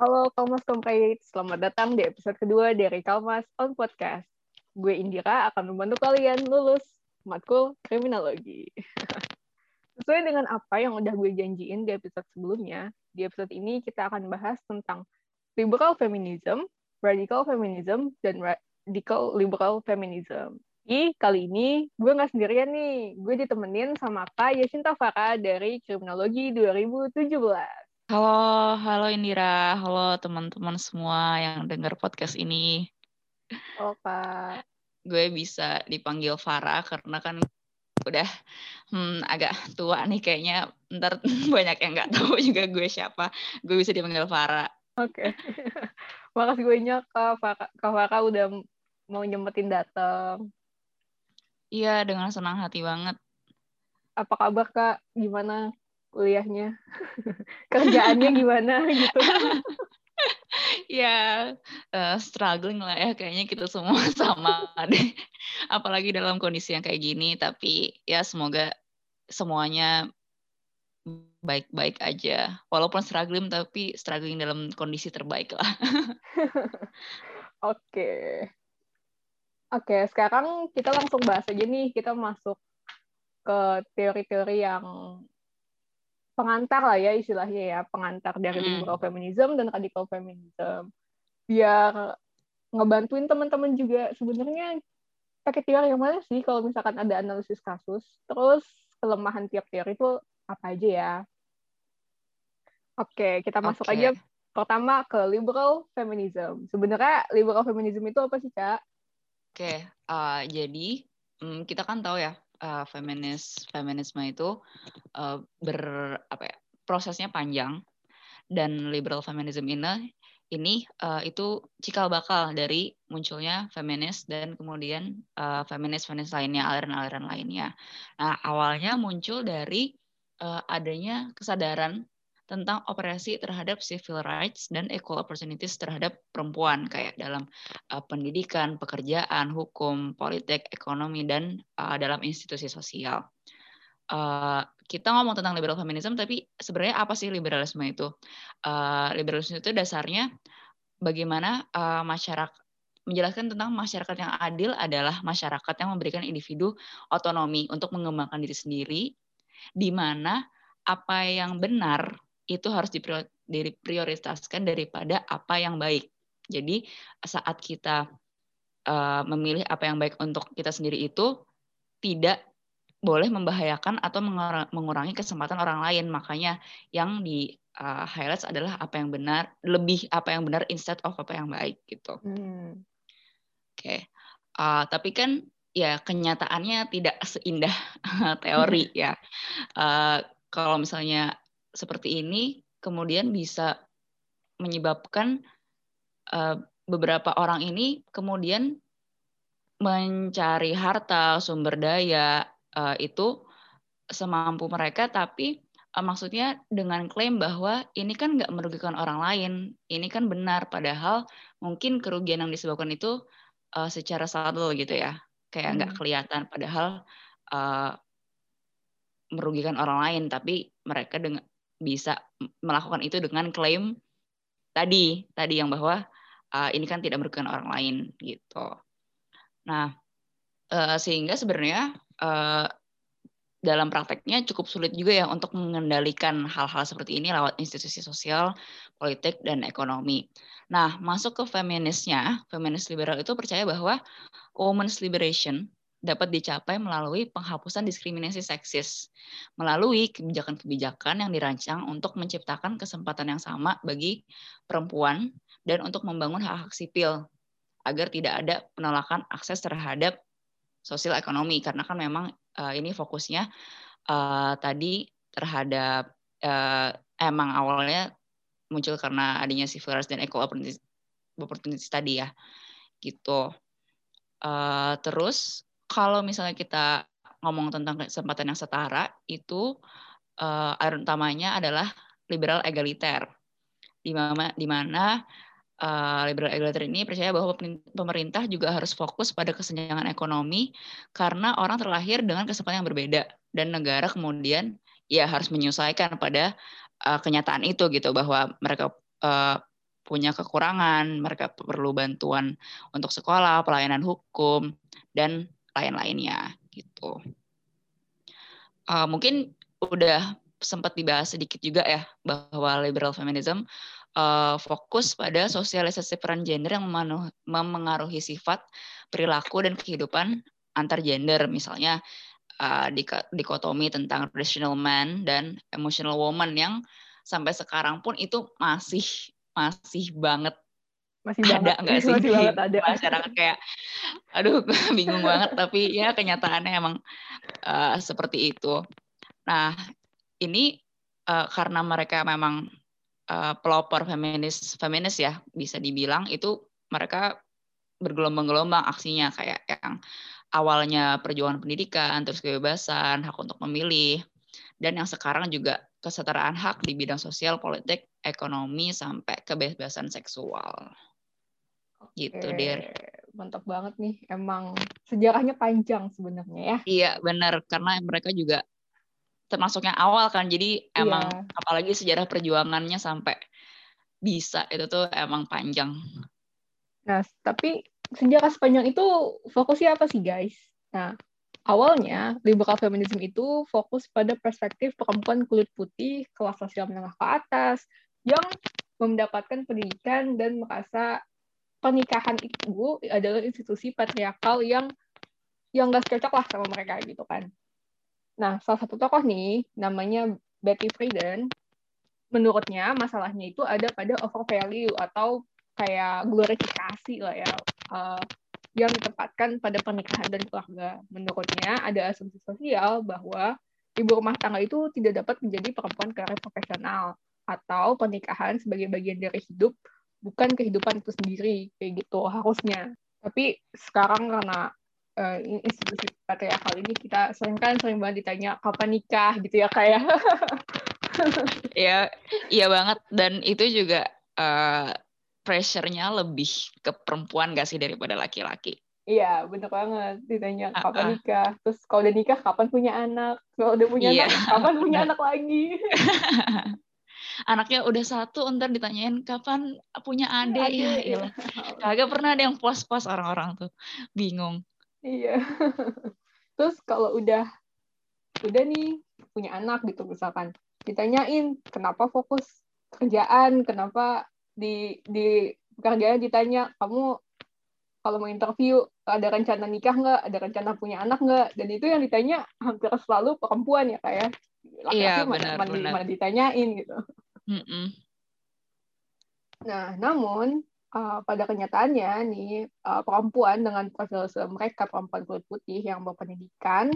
Halo Kalmas Comrade, selamat datang di episode kedua dari Kalmas on Podcast. Gue Indira akan membantu kalian lulus matkul kriminologi. Sesuai dengan apa yang udah gue janjiin di episode sebelumnya, di episode ini kita akan bahas tentang liberal feminism, radical feminism, dan radical liberal feminism. Ih, kali ini gue nggak sendirian nih. Gue ditemenin sama Kak Yasinta Farah dari Kriminologi 2017. Halo, halo Indira, halo teman-teman semua yang dengar podcast ini. Halo Kak. Gue bisa dipanggil Farah karena kan udah hmm, agak tua nih kayaknya. Ntar banyak yang nggak tahu juga gue siapa. Gue bisa dipanggil Farah. Oke. Okay. Makasih gue Farah, Kak Farah udah mau nyempetin datang. Iya, dengan senang hati banget. Apa kabar Kak? Gimana kuliahnya. Kerjaannya gimana gitu. Ya uh, struggling lah ya kayaknya kita semua sama deh. Apalagi dalam kondisi yang kayak gini tapi ya semoga semuanya baik-baik aja. Walaupun struggling tapi struggling dalam kondisi terbaik lah. Oke. Oke sekarang kita langsung bahas aja nih. Kita masuk ke teori-teori yang pengantar lah ya istilahnya ya pengantar dari hmm. liberal feminism dan radical feminism biar ngebantuin teman-teman juga sebenarnya pakai teori yang mana sih kalau misalkan ada analisis kasus terus kelemahan tiap teori itu apa aja ya oke kita masuk okay. aja pertama ke liberal feminism sebenarnya liberal feminism itu apa sih kak oke okay. uh, jadi um, kita kan tahu ya uh, feminis feminisme itu uh, ber apa ya prosesnya panjang dan liberal feminism ini ini uh, itu cikal bakal dari munculnya feminis dan kemudian uh, feminis feminis lainnya aliran-aliran lainnya. Nah awalnya muncul dari uh, adanya kesadaran tentang operasi terhadap civil rights dan equal opportunities terhadap perempuan kayak dalam uh, pendidikan, pekerjaan, hukum, politik, ekonomi dan uh, dalam institusi sosial. Uh, kita ngomong tentang liberal feminism, tapi sebenarnya apa sih liberalisme itu? Uh, liberalisme itu dasarnya bagaimana uh, masyarakat menjelaskan tentang masyarakat yang adil adalah masyarakat yang memberikan individu otonomi untuk mengembangkan diri sendiri, di mana apa yang benar itu harus diprioritaskan daripada apa yang baik. Jadi saat kita uh, memilih apa yang baik untuk kita sendiri itu tidak boleh membahayakan atau mengurangi kesempatan orang lain. Makanya yang di uh, highlights adalah apa yang benar, lebih apa yang benar instead of apa yang baik gitu. Hmm. Oke, okay. uh, tapi kan ya kenyataannya tidak seindah teori ya. Uh, kalau misalnya seperti ini kemudian bisa menyebabkan uh, beberapa orang ini kemudian mencari harta, sumber daya uh, itu semampu mereka, tapi uh, maksudnya dengan klaim bahwa ini kan nggak merugikan orang lain, ini kan benar, padahal mungkin kerugian yang disebabkan itu uh, secara subtle gitu ya, kayak nggak hmm. kelihatan, padahal uh, merugikan orang lain, tapi mereka dengan bisa melakukan itu dengan klaim tadi tadi yang bahwa uh, ini kan tidak merugikan orang lain gitu. Nah uh, sehingga sebenarnya uh, dalam prakteknya cukup sulit juga ya untuk mengendalikan hal-hal seperti ini lewat institusi sosial, politik, dan ekonomi. Nah, masuk ke feminisnya, feminis liberal itu percaya bahwa women's liberation dapat dicapai melalui penghapusan diskriminasi seksis, melalui kebijakan-kebijakan yang dirancang untuk menciptakan kesempatan yang sama bagi perempuan dan untuk membangun hak-hak sipil agar tidak ada penolakan akses terhadap sosial ekonomi karena kan memang uh, ini fokusnya uh, tadi terhadap uh, emang awalnya muncul karena adanya civil rights dan equal opportunities, opportunities tadi ya gitu. Uh, terus kalau misalnya kita ngomong tentang kesempatan yang setara itu uh, utamanya adalah liberal egaliter. Di mana di mana uh, liberal egaliter ini percaya bahwa pemerintah juga harus fokus pada kesenjangan ekonomi karena orang terlahir dengan kesempatan yang berbeda dan negara kemudian ya harus menyesuaikan pada uh, kenyataan itu gitu bahwa mereka uh, punya kekurangan, mereka perlu bantuan untuk sekolah, pelayanan hukum, dan lain-lainnya gitu. Uh, mungkin udah sempat dibahas sedikit juga ya bahwa liberal feminism uh, fokus pada sosialisasi peran gender yang memengaruhi sifat, perilaku dan kehidupan antar gender misalnya uh, dikotomi tentang traditional man dan emotional woman yang sampai sekarang pun itu masih masih banget masih ada nggak sih? Masih banget ada. masyarakat kayak aduh bingung banget. Tapi ya kenyataannya emang uh, seperti itu. Nah ini uh, karena mereka memang uh, pelopor feminis feminis ya bisa dibilang itu mereka bergelombang-gelombang aksinya. Kayak yang awalnya perjuangan pendidikan terus kebebasan hak untuk memilih dan yang sekarang juga kesetaraan hak di bidang sosial, politik, ekonomi sampai kebebasan seksual. Gitu, Dir. Mantap banget nih. Emang sejarahnya panjang sebenarnya ya. Iya, benar. Karena mereka juga termasuk yang awal kan. Jadi emang iya. apalagi sejarah perjuangannya sampai bisa itu tuh emang panjang. Nah, tapi sejarah sepanjang itu fokusnya apa sih, guys? Nah, Awalnya, liberal feminism itu fokus pada perspektif perempuan kulit putih, kelas sosial menengah ke atas, yang mendapatkan pendidikan dan merasa pernikahan itu adalah institusi patriarkal yang yang gak cocok lah sama mereka gitu kan. Nah, salah satu tokoh nih, namanya Betty Friedan, menurutnya masalahnya itu ada pada over value atau kayak glorifikasi lah ya. Uh, yang ditempatkan pada pernikahan dan keluarga. Menurutnya ada asumsi sosial bahwa ibu rumah tangga itu tidak dapat menjadi perempuan karir profesional atau pernikahan sebagai bagian dari hidup bukan kehidupan itu sendiri kayak gitu harusnya. Tapi sekarang karena uh, institusi patriarkal ini kita sering kan sering banget ditanya kapan nikah gitu ya kayak. ya iya banget dan itu juga uh, pressure-nya lebih ke perempuan gak sih daripada laki-laki? Iya, bener banget. Ditanya kapan nikah. Terus kalau udah nikah, kapan punya anak? Kalau udah punya iya. anak, kapan punya anak lagi? Anaknya udah satu, ntar ditanyain kapan punya adik. Ya, iya. Kagak pernah ada yang puas-puas orang-orang tuh. Bingung. Iya. Terus kalau udah udah nih punya anak gitu misalkan, ditanyain kenapa fokus kerjaan, kenapa di di pekerjaan ditanya kamu kalau mau interview ada rencana nikah nggak, ada rencana punya anak nggak, dan itu yang ditanya hampir selalu perempuan ya kayak ya. Laki-laki iya, mana, mana, mana ditanyain gitu. Mm -mm. Nah, namun uh, pada kenyataannya nih uh, perempuan dengan profil mereka perempuan kulit putih yang berpendidikan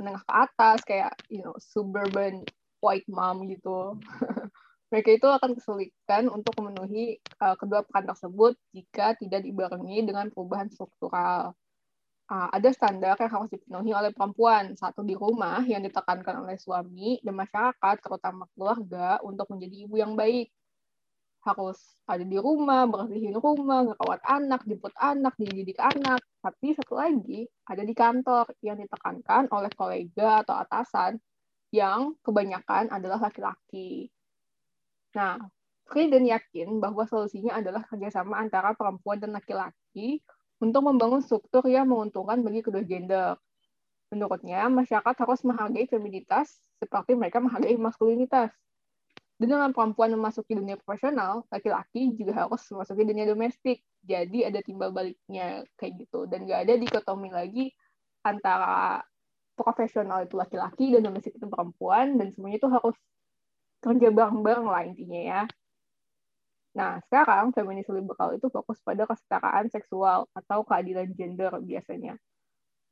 menengah ke atas kayak you know suburban white mom gitu mereka itu akan kesulitan untuk memenuhi uh, kedua peran tersebut jika tidak dibarengi dengan perubahan struktural. Uh, ada standar yang harus dipenuhi oleh perempuan, satu di rumah yang ditekankan oleh suami dan masyarakat, terutama keluarga, untuk menjadi ibu yang baik. Harus ada di rumah, bersihin rumah, ngerawat anak, jemput anak, dididik anak. Tapi satu lagi, ada di kantor yang ditekankan oleh kolega atau atasan yang kebanyakan adalah laki-laki Nah, Frieden yakin bahwa solusinya adalah kerjasama antara perempuan dan laki-laki untuk membangun struktur yang menguntungkan bagi kedua gender. Menurutnya, masyarakat harus menghargai feminitas seperti mereka menghargai maskulinitas. Dengan perempuan memasuki dunia profesional, laki-laki juga harus memasuki dunia domestik. Jadi ada timbal baliknya kayak gitu. Dan nggak ada dikotomi lagi antara profesional itu laki-laki dan domestik itu perempuan, dan semuanya itu harus kerja bareng-bareng lah intinya ya. Nah, sekarang feminis liberal itu fokus pada kesetaraan seksual atau keadilan gender biasanya.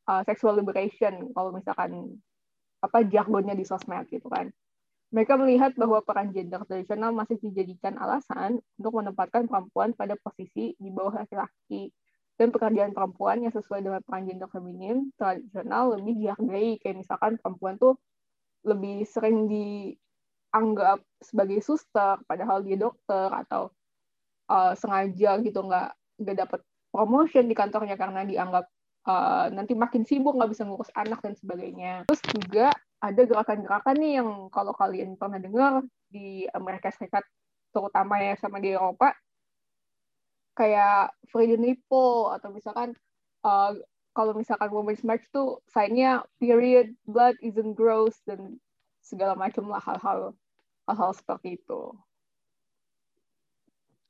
Uh, sexual liberation, kalau misalkan apa jargonnya di sosmed gitu kan. Mereka melihat bahwa peran gender tradisional masih dijadikan alasan untuk menempatkan perempuan pada posisi di bawah laki-laki. Dan pekerjaan perempuan yang sesuai dengan peran gender feminin tradisional lebih dihargai. Kayak misalkan perempuan tuh lebih sering di anggap sebagai suster padahal dia dokter atau uh, sengaja gitu nggak nggak dapat promotion di kantornya karena dianggap uh, nanti makin sibuk nggak bisa ngurus anak dan sebagainya. Terus juga ada gerakan-gerakan nih yang kalau kalian pernah dengar di Amerika Serikat terutama ya sama di Eropa kayak freedom nipple atau misalkan uh, kalau misalkan women's march tuh sign-nya period blood isn't gross dan segala macam lah hal-hal hal-hal seperti itu.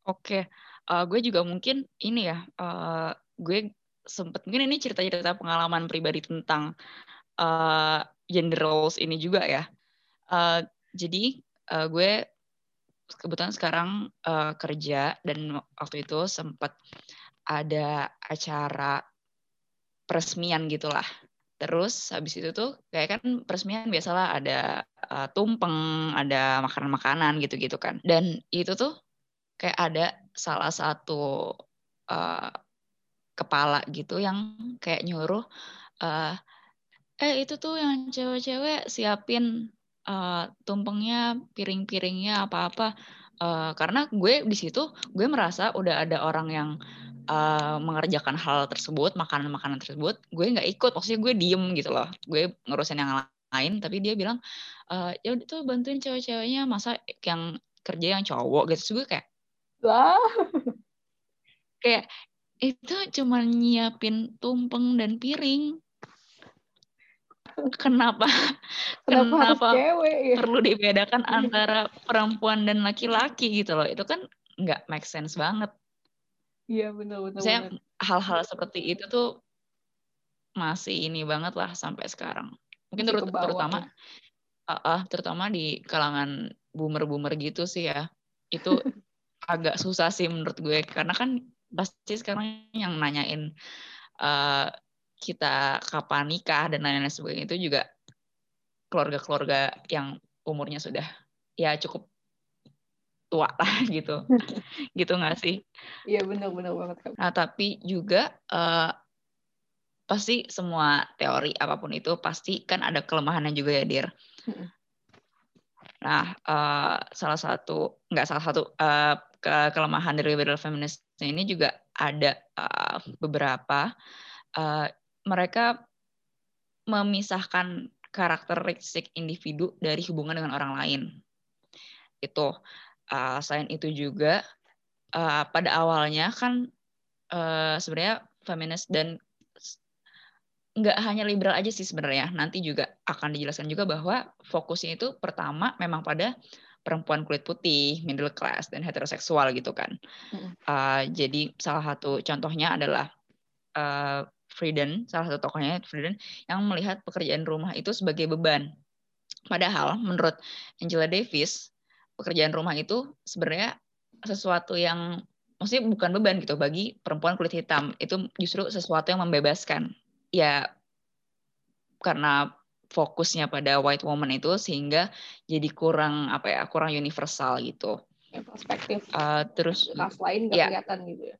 Oke, uh, gue juga mungkin ini ya, uh, gue sempet mungkin ini cerita-cerita pengalaman pribadi tentang uh, gender roles ini juga ya. Uh, jadi uh, gue kebetulan sekarang uh, kerja dan waktu itu sempat ada acara peresmian gitulah. Terus habis itu tuh kayak kan peresmian biasalah ada uh, tumpeng, ada makanan-makanan gitu-gitu kan. Dan itu tuh kayak ada salah satu uh, kepala gitu yang kayak nyuruh uh, eh itu tuh yang cewek-cewek siapin uh, tumpengnya, piring-piringnya apa-apa. Uh, karena gue di situ gue merasa udah ada orang yang uh, mengerjakan hal tersebut, makanan-makanan tersebut, gue nggak ikut. Maksudnya gue diem gitu loh. Gue ngurusin yang lain, tapi dia bilang uh, ya udah tuh bantuin cewek-ceweknya, masa yang kerja yang cowok gitu. Terus gue kayak wah kayak itu cuma nyiapin tumpeng dan piring kenapa? Kenapa, kenapa cewek, ya? perlu dibedakan antara perempuan dan laki-laki gitu loh? Itu kan nggak make sense banget. Iya benar-benar saya hal-hal seperti itu tuh masih ini banget lah sampai sekarang. Mungkin terut, terutama uh, uh, terutama di kalangan boomer-boomer gitu sih ya. Itu agak susah sih menurut gue. Karena kan pasti sekarang yang nanyain uh, kita kapan nikah dan lain-lain sebagainya itu juga keluarga-keluarga yang umurnya sudah ya cukup tua lah gitu. Gitu nggak sih? Iya benar-benar banget nah tapi juga uh, pasti semua teori apa pun itu pasti kan ada kelemahannya juga ya dir. Nah uh, salah satu nggak salah satu uh, ke kelemahan dari liberal feminist ini juga ada uh, beberapa uh, mereka memisahkan karakteristik individu dari hubungan dengan orang lain. Itu uh, selain itu juga uh, pada awalnya kan uh, sebenarnya feminis dan nggak hanya liberal aja sih sebenarnya. Nanti juga akan dijelaskan juga bahwa fokusnya itu pertama memang pada perempuan kulit putih, middle class dan heteroseksual gitu kan. Uh, jadi salah satu contohnya adalah uh, Frieden, salah satu tokohnya Frieden, yang melihat pekerjaan rumah itu sebagai beban. Padahal menurut Angela Davis, pekerjaan rumah itu sebenarnya sesuatu yang maksudnya bukan beban gitu bagi perempuan kulit hitam. Itu justru sesuatu yang membebaskan. Ya karena fokusnya pada white woman itu sehingga jadi kurang apa ya kurang universal gitu ya, perspektif uh, terus ras lain nggak ya, kelihatan gitu ya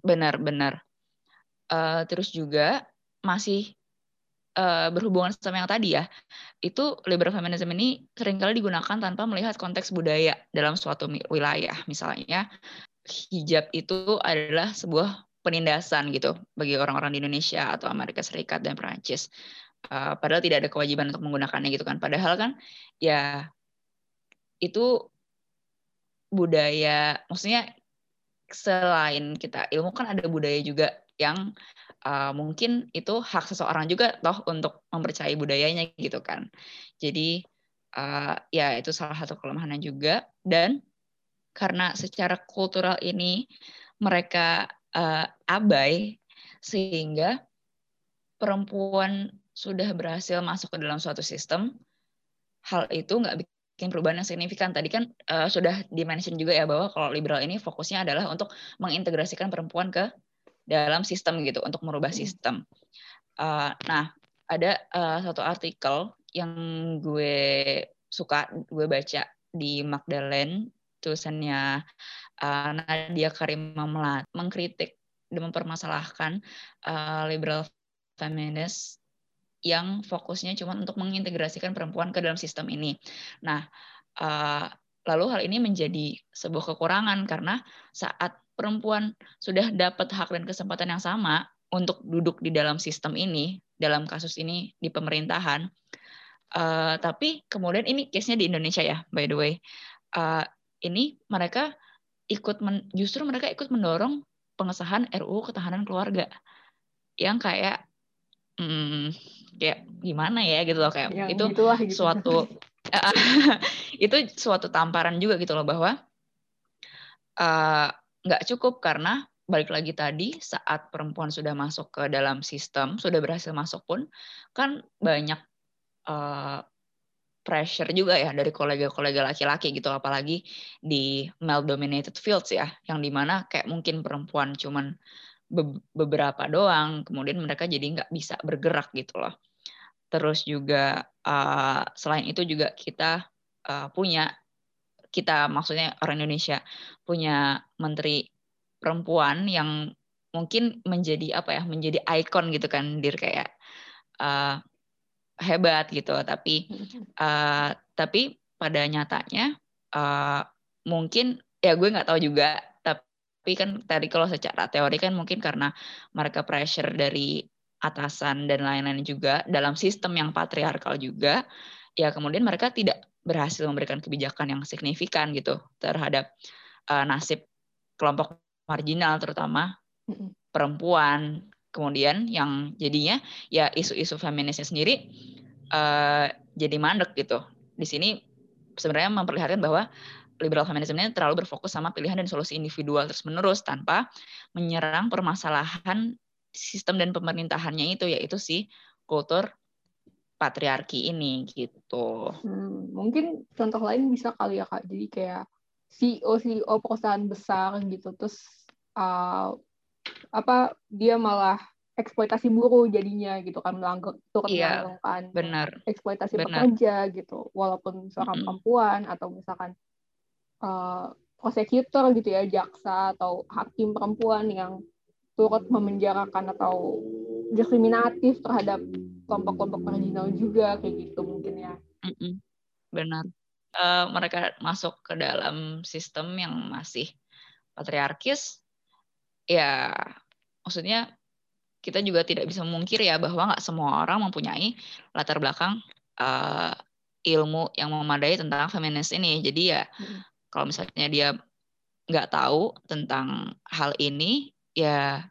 benar benar uh, terus juga masih uh, berhubungan sama yang tadi ya, itu liberal feminism ini sering kali digunakan tanpa melihat konteks budaya dalam suatu wilayah. Misalnya, hijab itu adalah sebuah penindasan gitu bagi orang-orang di Indonesia atau Amerika Serikat dan Perancis. Uh, padahal tidak ada kewajiban untuk menggunakannya gitu kan. Padahal kan ya itu budaya, maksudnya selain kita ilmu kan ada budaya juga yang uh, mungkin itu hak seseorang juga toh untuk mempercayai budayanya gitu kan. Jadi uh, ya itu salah satu kelemahannya juga dan karena secara kultural ini mereka uh, abai sehingga perempuan sudah berhasil masuk ke dalam suatu sistem hal itu nggak bikin perubahan yang signifikan. Tadi kan uh, sudah dimention juga ya bahwa kalau liberal ini fokusnya adalah untuk mengintegrasikan perempuan ke dalam sistem gitu untuk merubah hmm. sistem. Uh, nah, ada uh, satu artikel yang gue suka gue baca di Magdalene tulisannya uh, Nadia Karimah Melat mengkritik dan mempermasalahkan uh, liberal feminis yang fokusnya cuma untuk mengintegrasikan perempuan ke dalam sistem ini. Nah, uh, lalu hal ini menjadi sebuah kekurangan karena saat perempuan sudah dapat hak dan kesempatan yang sama untuk duduk di dalam sistem ini, dalam kasus ini di pemerintahan. Uh, tapi kemudian ini case-nya di Indonesia ya, by the way. Uh, ini mereka ikut men, justru mereka ikut mendorong pengesahan RUU ketahanan keluarga yang kayak hmm, kayak gimana ya gitu loh kayak itu gitulah, gitu. suatu itu suatu tamparan juga gitu loh bahwa eh, nggak cukup karena balik lagi tadi saat perempuan sudah masuk ke dalam sistem sudah berhasil masuk pun kan banyak uh, pressure juga ya dari kolega-kolega laki-laki gitu apalagi di male dominated fields ya yang di mana kayak mungkin perempuan cuman be beberapa doang kemudian mereka jadi nggak bisa bergerak gitu loh. Terus juga uh, selain itu juga kita uh, punya kita maksudnya orang Indonesia punya menteri perempuan yang mungkin menjadi apa ya menjadi ikon gitu kan dir kayak uh, hebat gitu. Tapi uh, tapi pada nyatanya uh, mungkin ya gue nggak tahu juga tapi kan tadi kalau secara teori kan mungkin karena mereka pressure dari atasan dan lain-lain juga dalam sistem yang patriarkal juga ya kemudian mereka tidak berhasil memberikan kebijakan yang signifikan gitu terhadap uh, nasib kelompok marginal terutama perempuan kemudian yang jadinya ya isu-isu feminisnya sendiri uh, jadi mandek gitu. Di sini sebenarnya memperlihatkan bahwa liberal feminism ini terlalu berfokus sama pilihan dan solusi individual terus menerus tanpa menyerang permasalahan sistem dan pemerintahannya itu yaitu si kultur patriarki ini gitu. Hmm, mungkin contoh lain bisa kali ya kak. Jadi kayak CEO CEO perusahaan besar gitu terus uh, apa dia malah eksploitasi buruh jadinya gitu kan melanggar turut iya, melakukan benar. eksploitasi benar. pekerja gitu walaupun seorang mm -hmm. perempuan atau misalkan uh, prosecutor gitu ya jaksa atau hakim perempuan yang turut memenjarakan atau diskriminatif terhadap kelompok-kelompok marginal juga kayak gitu mungkin ya mm -hmm. benar uh, mereka masuk ke dalam sistem yang masih patriarkis ya maksudnya kita juga tidak bisa memungkiri ya bahwa nggak semua orang mempunyai latar belakang uh, ilmu yang memadai tentang feminis ini. Jadi ya hmm. kalau misalnya dia nggak tahu tentang hal ini, ya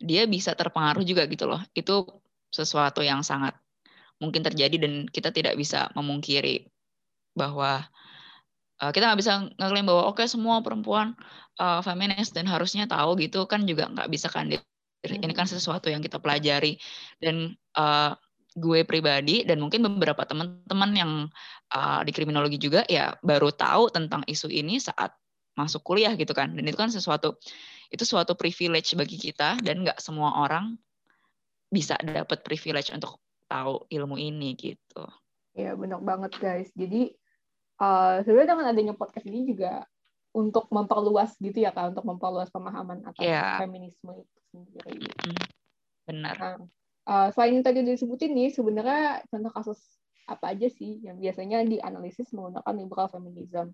dia bisa terpengaruh juga gitu loh. Itu sesuatu yang sangat mungkin terjadi dan kita tidak bisa memungkiri bahwa uh, kita nggak bisa ngeklaim bahwa oke okay, semua perempuan uh, feminis dan harusnya tahu gitu kan juga nggak bisa kan ini kan sesuatu yang kita pelajari. Dan uh, gue pribadi dan mungkin beberapa teman-teman yang uh, di kriminologi juga ya baru tahu tentang isu ini saat masuk kuliah gitu kan. Dan itu kan sesuatu itu suatu privilege bagi kita dan nggak semua orang bisa dapat privilege untuk tahu ilmu ini gitu. Ya benar banget guys. Jadi uh, sebenarnya dengan adanya podcast ini juga untuk memperluas gitu ya kak, untuk memperluas pemahaman atas yeah. feminisme itu sendiri. Benar. Nah, uh, selain yang tadi disebutin nih, sebenarnya contoh kasus apa aja sih yang biasanya dianalisis menggunakan liberal feminism?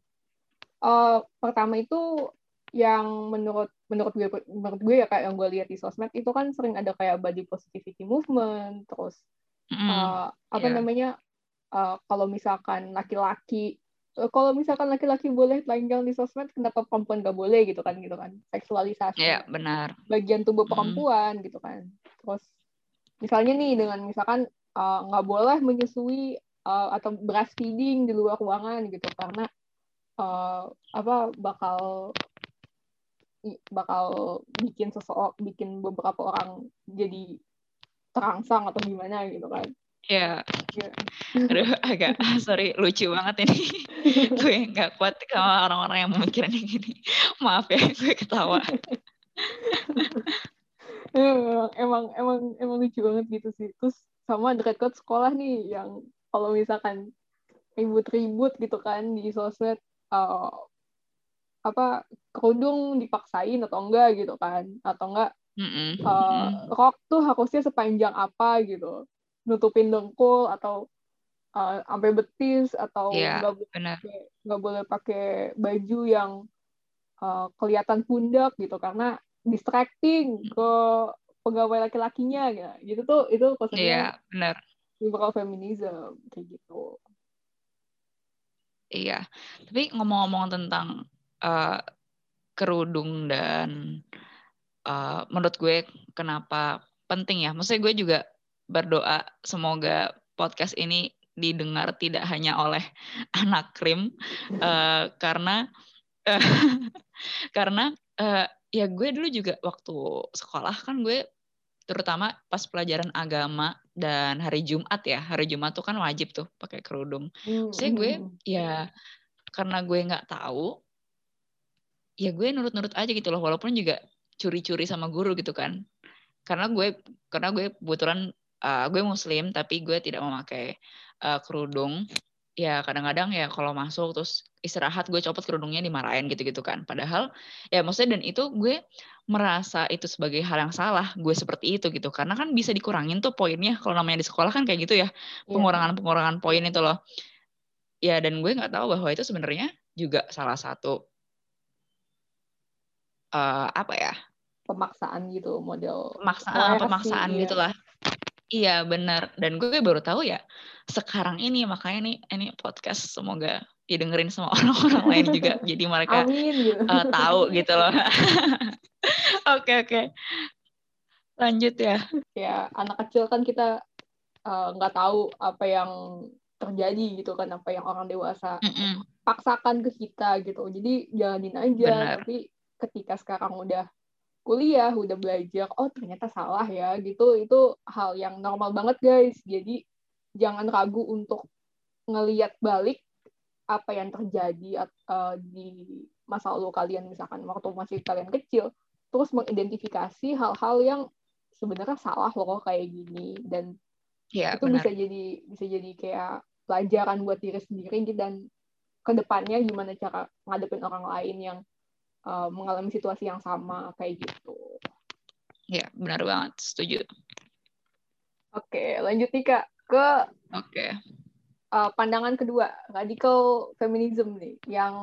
Uh, pertama itu yang menurut menurut gue menurut gue ya kayak yang gue lihat di sosmed itu kan sering ada kayak body positivity movement terus mm, uh, apa yeah. namanya uh, kalau misalkan laki-laki Eh, kalau misalkan laki-laki boleh telanjang di sosmed, kenapa perempuan gak boleh gitu kan gitu kan seksualisasi ya, benar. bagian tubuh perempuan hmm. gitu kan terus misalnya nih dengan misalkan nggak uh, boleh menyusui uh, atau breastfeeding di luar ruangan gitu karena uh, apa bakal bakal bikin seseorang bikin beberapa orang jadi terangsang atau gimana gitu kan Iya. Yeah. Aduh, agak sorry lucu banget ini. gue nggak kuat sama orang-orang yang memikirkan gini. Maaf ya, gue ketawa. emang emang emang lucu banget gitu sih. Terus sama dekat code sekolah nih yang kalau misalkan ribut-ribut gitu kan di sosmed uh, apa kerudung dipaksain atau enggak gitu kan. Atau enggak mm -mm. Uh, rok tuh harusnya sepanjang apa gitu. Nutupin dengkul atau uh, sampai betis atau nggak yeah, boleh nggak boleh pakai baju yang uh, kelihatan pundak gitu. Karena distracting hmm. ke pegawai laki-lakinya gitu. gitu tuh itu konsepnya yeah, benar. liberal feminism kayak gitu. Iya. Tapi ngomong-ngomong tentang uh, kerudung dan uh, menurut gue kenapa penting ya. Maksudnya gue juga berdoa semoga podcast ini didengar tidak hanya oleh anak krim uh, karena uh, karena uh, ya gue dulu juga waktu sekolah kan gue terutama pas pelajaran agama dan hari Jumat ya hari Jumat tuh kan wajib tuh pakai kerudung. Hmm. Saya gue hmm. ya karena gue nggak tahu ya gue nurut-nurut aja gitu loh walaupun juga curi-curi sama guru gitu kan. Karena gue karena gue kebetulan uh, gue muslim tapi gue tidak memakai uh, kerudung. Ya kadang-kadang ya kalau masuk terus istirahat gue copot kerudungnya dimarahin gitu-gitu kan. Padahal ya maksudnya dan itu gue merasa itu sebagai hal yang salah gue seperti itu gitu. Karena kan bisa dikurangin tuh poinnya. Kalau namanya di sekolah kan kayak gitu ya iya. pengurangan-pengurangan poin itu loh. Ya dan gue nggak tahu bahwa itu sebenarnya juga salah satu uh, apa ya pemaksaan gitu model pemaksaan pemaksaan ya. gitulah iya benar dan gue baru tahu ya sekarang ini makanya nih ini podcast semoga didengerin sama orang-orang lain juga jadi mereka Amin, gitu. uh, tahu gitu loh oke oke okay, okay. lanjut ya ya anak kecil kan kita eh, nggak uh, tahu apa yang terjadi gitu kan apa yang orang dewasa mm -mm. paksakan ke kita gitu jadi jalanin aja Bener. tapi ketika sekarang udah kuliah, udah belajar, oh ternyata salah ya gitu, itu hal yang normal banget guys. Jadi jangan ragu untuk ngeliat balik apa yang terjadi uh, di masa lalu kalian misalkan waktu masih kalian kecil, terus mengidentifikasi hal-hal yang sebenarnya salah loh kayak gini dan ya, itu benar. bisa jadi bisa jadi kayak pelajaran buat diri sendiri dan ke depannya gimana cara ngadepin orang lain yang uh, mengalami situasi yang sama kayak gitu. Ya, benar banget, setuju. Oke, lanjut nih Kak ke Oke. Uh, pandangan kedua, radikal feminism nih, yang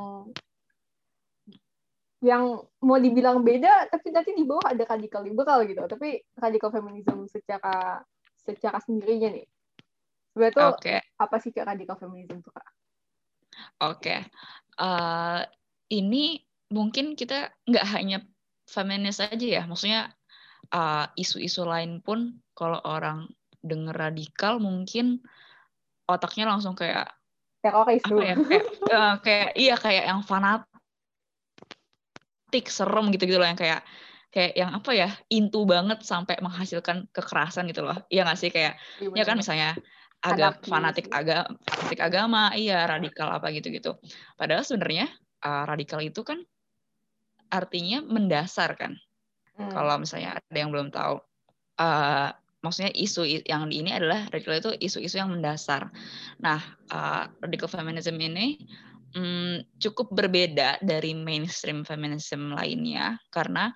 yang mau dibilang beda, tapi nanti di bawah ada radikal liberal gitu. Tapi radikal feminism secara secara sendirinya nih. Sebenarnya tuh okay. apa sih Kak radikal feminism tuh Kak? Oke. Okay. Uh, ini mungkin kita nggak hanya feminis aja ya, maksudnya uh, isu-isu lain pun kalau orang denger radikal mungkin otaknya langsung kayak teroris apa ya kayak uh, kayak iya kayak yang fanatik serem gitu gitu loh yang kayak kayak yang apa ya intu banget sampai menghasilkan kekerasan gitu loh. Iya nggak sih? Kayak ya, ya kan misalnya agak fanatik agak fanatik agama iya radikal apa gitu gitu padahal sebenarnya uh, radikal itu kan artinya mendasar kan. Hmm. Kalau misalnya ada yang belum tahu, uh, maksudnya isu yang di ini adalah radikal itu isu-isu yang mendasar. Nah, uh, radical feminism ini um, cukup berbeda dari mainstream feminism lainnya karena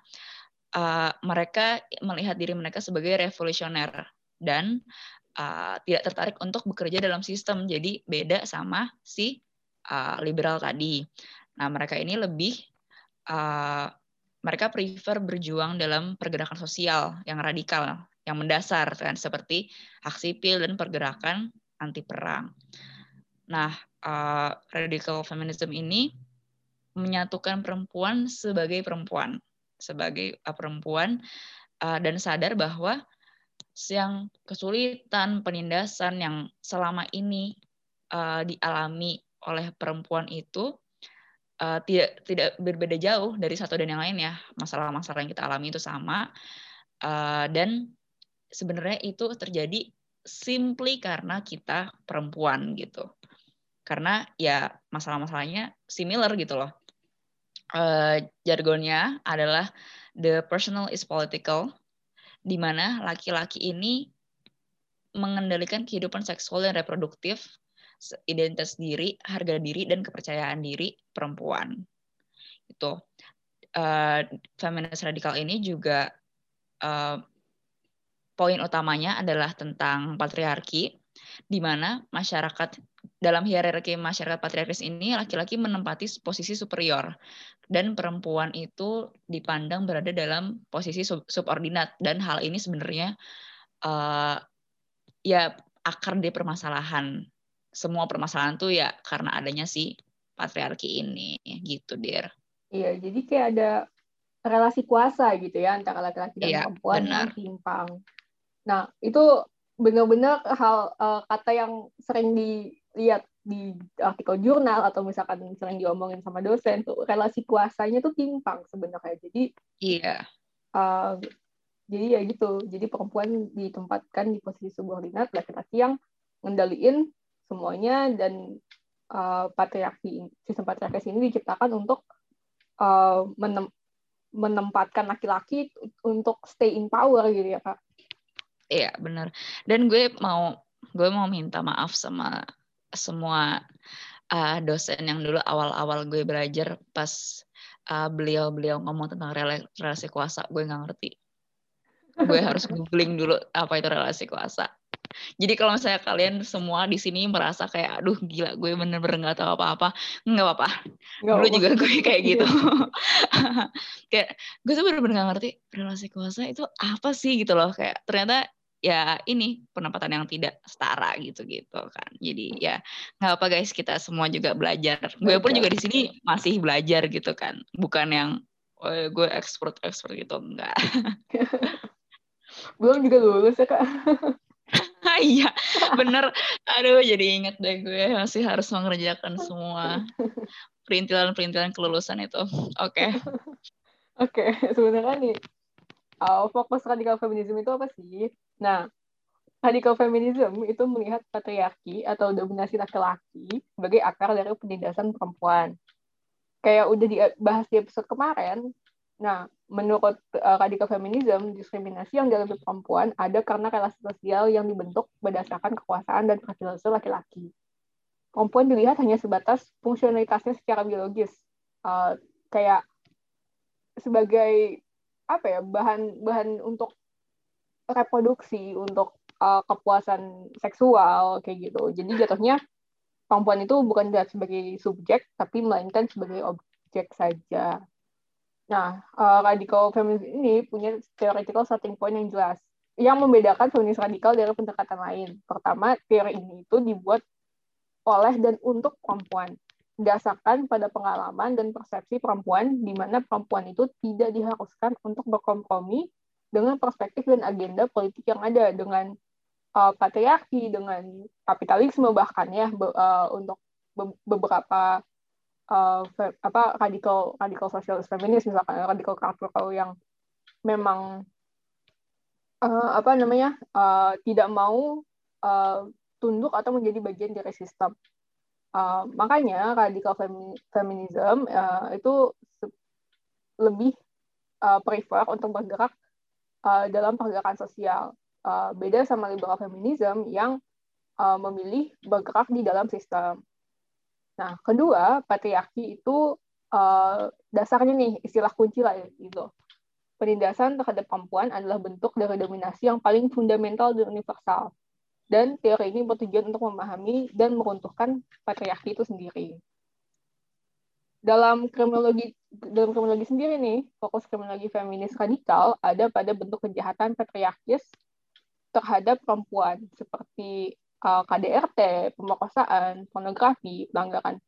uh, mereka melihat diri mereka sebagai revolusioner dan uh, tidak tertarik untuk bekerja dalam sistem. Jadi beda sama si uh, liberal tadi. Nah, mereka ini lebih uh, mereka prefer berjuang dalam pergerakan sosial yang radikal, yang mendasar kan seperti hak sipil dan pergerakan anti perang. Nah, uh, radical feminism ini menyatukan perempuan sebagai perempuan, sebagai uh, perempuan uh, dan sadar bahwa yang kesulitan penindasan yang selama ini uh, dialami oleh perempuan itu uh, tidak tidak berbeda jauh dari satu dan yang lain ya. Masalah-masalah yang kita alami itu sama. Uh, dan sebenarnya itu terjadi simply karena kita perempuan gitu. Karena ya masalah-masalahnya similar gitu loh. Uh, jargonnya adalah the personal is political di mana laki-laki ini mengendalikan kehidupan seksual dan reproduktif identitas diri, harga diri dan kepercayaan diri perempuan. Itu uh, feminis radikal ini juga uh, poin utamanya adalah tentang patriarki, di mana masyarakat dalam hierarki masyarakat patriarkis ini laki-laki menempati posisi superior dan perempuan itu dipandang berada dalam posisi subordinat. Dan hal ini sebenarnya uh, ya akar dari permasalahan semua permasalahan tuh ya karena adanya si patriarki ini gitu dir Iya, jadi kayak ada relasi kuasa gitu ya antara laki-laki dan Iya, perempuan benar. yang timpang. Nah, itu benar-benar hal uh, kata yang sering dilihat di artikel jurnal atau misalkan sering diomongin sama dosen tuh relasi kuasanya tuh timpang sebenarnya. Jadi Iya. uh, jadi ya gitu. Jadi perempuan ditempatkan di posisi subordinat, laki-laki yang ngendaliin semuanya dan uh, patriarki sistem patriarki ini diciptakan untuk uh, menem menempatkan laki-laki untuk stay in power gitu ya kak. Iya benar. Dan gue mau gue mau minta maaf sama semua uh, dosen yang dulu awal-awal gue belajar pas uh, beliau-beliau ngomong tentang relasi kuasa, gue nggak ngerti. Gue harus googling dulu apa itu relasi kuasa. Jadi kalau misalnya kalian semua di sini merasa kayak aduh gila gue bener-bener nggak tahu apa-apa, nggak apa-apa. Dulu juga gue kayak gitu. kayak gue tuh bener-bener nggak ngerti relasi kuasa itu apa sih gitu loh. Kayak ternyata ya ini penempatan yang tidak setara gitu gitu kan. Jadi ya nggak apa guys kita semua juga belajar. Gue pun juga di sini masih belajar gitu kan. Bukan yang oh, gue expert expert gitu enggak. Belum juga lulus ya kak. iya bener aduh jadi inget deh gue masih harus mengerjakan semua perintilan-perintilan kelulusan itu oke okay. oke okay. sebenarnya nih uh, fokus radikal feminisme itu apa sih nah radikal feminisme itu melihat patriarki atau dominasi laki-laki sebagai akar dari penindasan perempuan kayak udah dibahas di episode kemarin Nah, menurut uh, radikal feminisme, diskriminasi yang dialami perempuan ada karena relasi sosial yang dibentuk berdasarkan kekuasaan dan privilege laki-laki. Perempuan dilihat hanya sebatas fungsionalitasnya secara biologis, uh, kayak sebagai apa ya bahan bahan untuk reproduksi, untuk uh, kepuasan seksual kayak gitu. Jadi jatuhnya perempuan itu bukan dilihat sebagai subjek, tapi melainkan sebagai objek saja. Nah, uh, radikal feminis ini punya theoretical starting point yang jelas, yang membedakan feminis radikal dari pendekatan lain. Pertama, teori ini itu dibuat oleh dan untuk perempuan, berdasarkan pada pengalaman dan persepsi perempuan, di mana perempuan itu tidak diharuskan untuk berkompromi dengan perspektif dan agenda politik yang ada, dengan uh, patriarki, dengan kapitalisme bahkan ya, be, uh, untuk be beberapa uh, apa radikal radikal sosialis feminis misalkan radikal cultural yang memang uh, apa namanya uh, tidak mau uh, tunduk atau menjadi bagian dari sistem. Uh, makanya radikal femi feminism uh, itu lebih uh, prefer untuk bergerak uh, dalam pergerakan sosial. Uh, beda sama liberal feminism yang uh, memilih bergerak di dalam sistem. Nah, kedua, patriarki itu uh, dasarnya nih istilah kunci lah gitu. Penindasan terhadap perempuan adalah bentuk dari dominasi yang paling fundamental dan universal. Dan teori ini bertujuan untuk memahami dan meruntuhkan patriarki itu sendiri. Dalam kriminologi dalam kriminologi sendiri nih, fokus kriminologi feminis radikal ada pada bentuk kejahatan patriarkis terhadap perempuan seperti KDRT, pemerkosaan, pornografi, pelanggaran